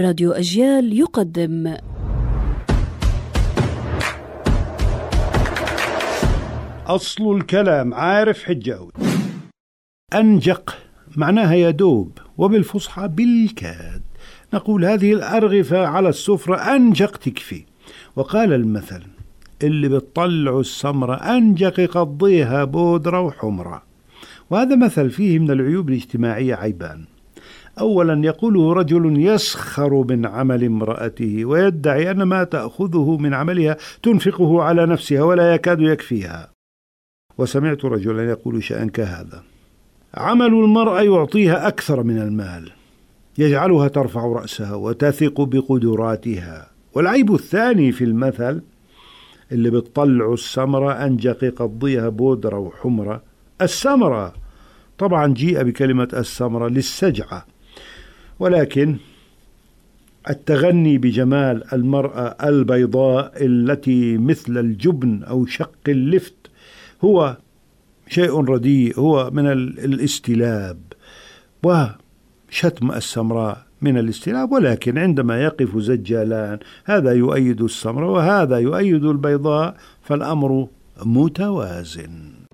راديو أجيال يقدم. أصل الكلام عارف حجاوي أنجق معناها يدوب وبالفصحى بالكاد. نقول هذه الأرغفة على السفرة أنجق تكفي. وقال المثل اللي بتطلعوا السمرة أنجق يقضيها بودرة وحمرة. وهذا مثل فيه من العيوب الاجتماعية عيبان. أولا يقوله رجل يسخر من عمل امرأته ويدعي أن ما تأخذه من عملها تنفقه على نفسها ولا يكاد يكفيها. وسمعت رجلا يقول شيئا كهذا عمل المرأة يعطيها أكثر من المال يجعلها ترفع رأسها وتثق بقدراتها. والعيب الثاني في المثل اللي بتطلعوا السمرة أنجق قضيها بودرة وحمرة. السمرة طبعا جيء بكلمة السمرة للسجعة. ولكن التغني بجمال المرأة البيضاء التي مثل الجبن أو شق اللفت هو شيء رديء هو من الاستلاب. وشتم السمراء من الاستلاب ولكن عندما يقف زجالان هذا يؤيد السمراء وهذا يؤيد البيضاء فالأمر متوازن.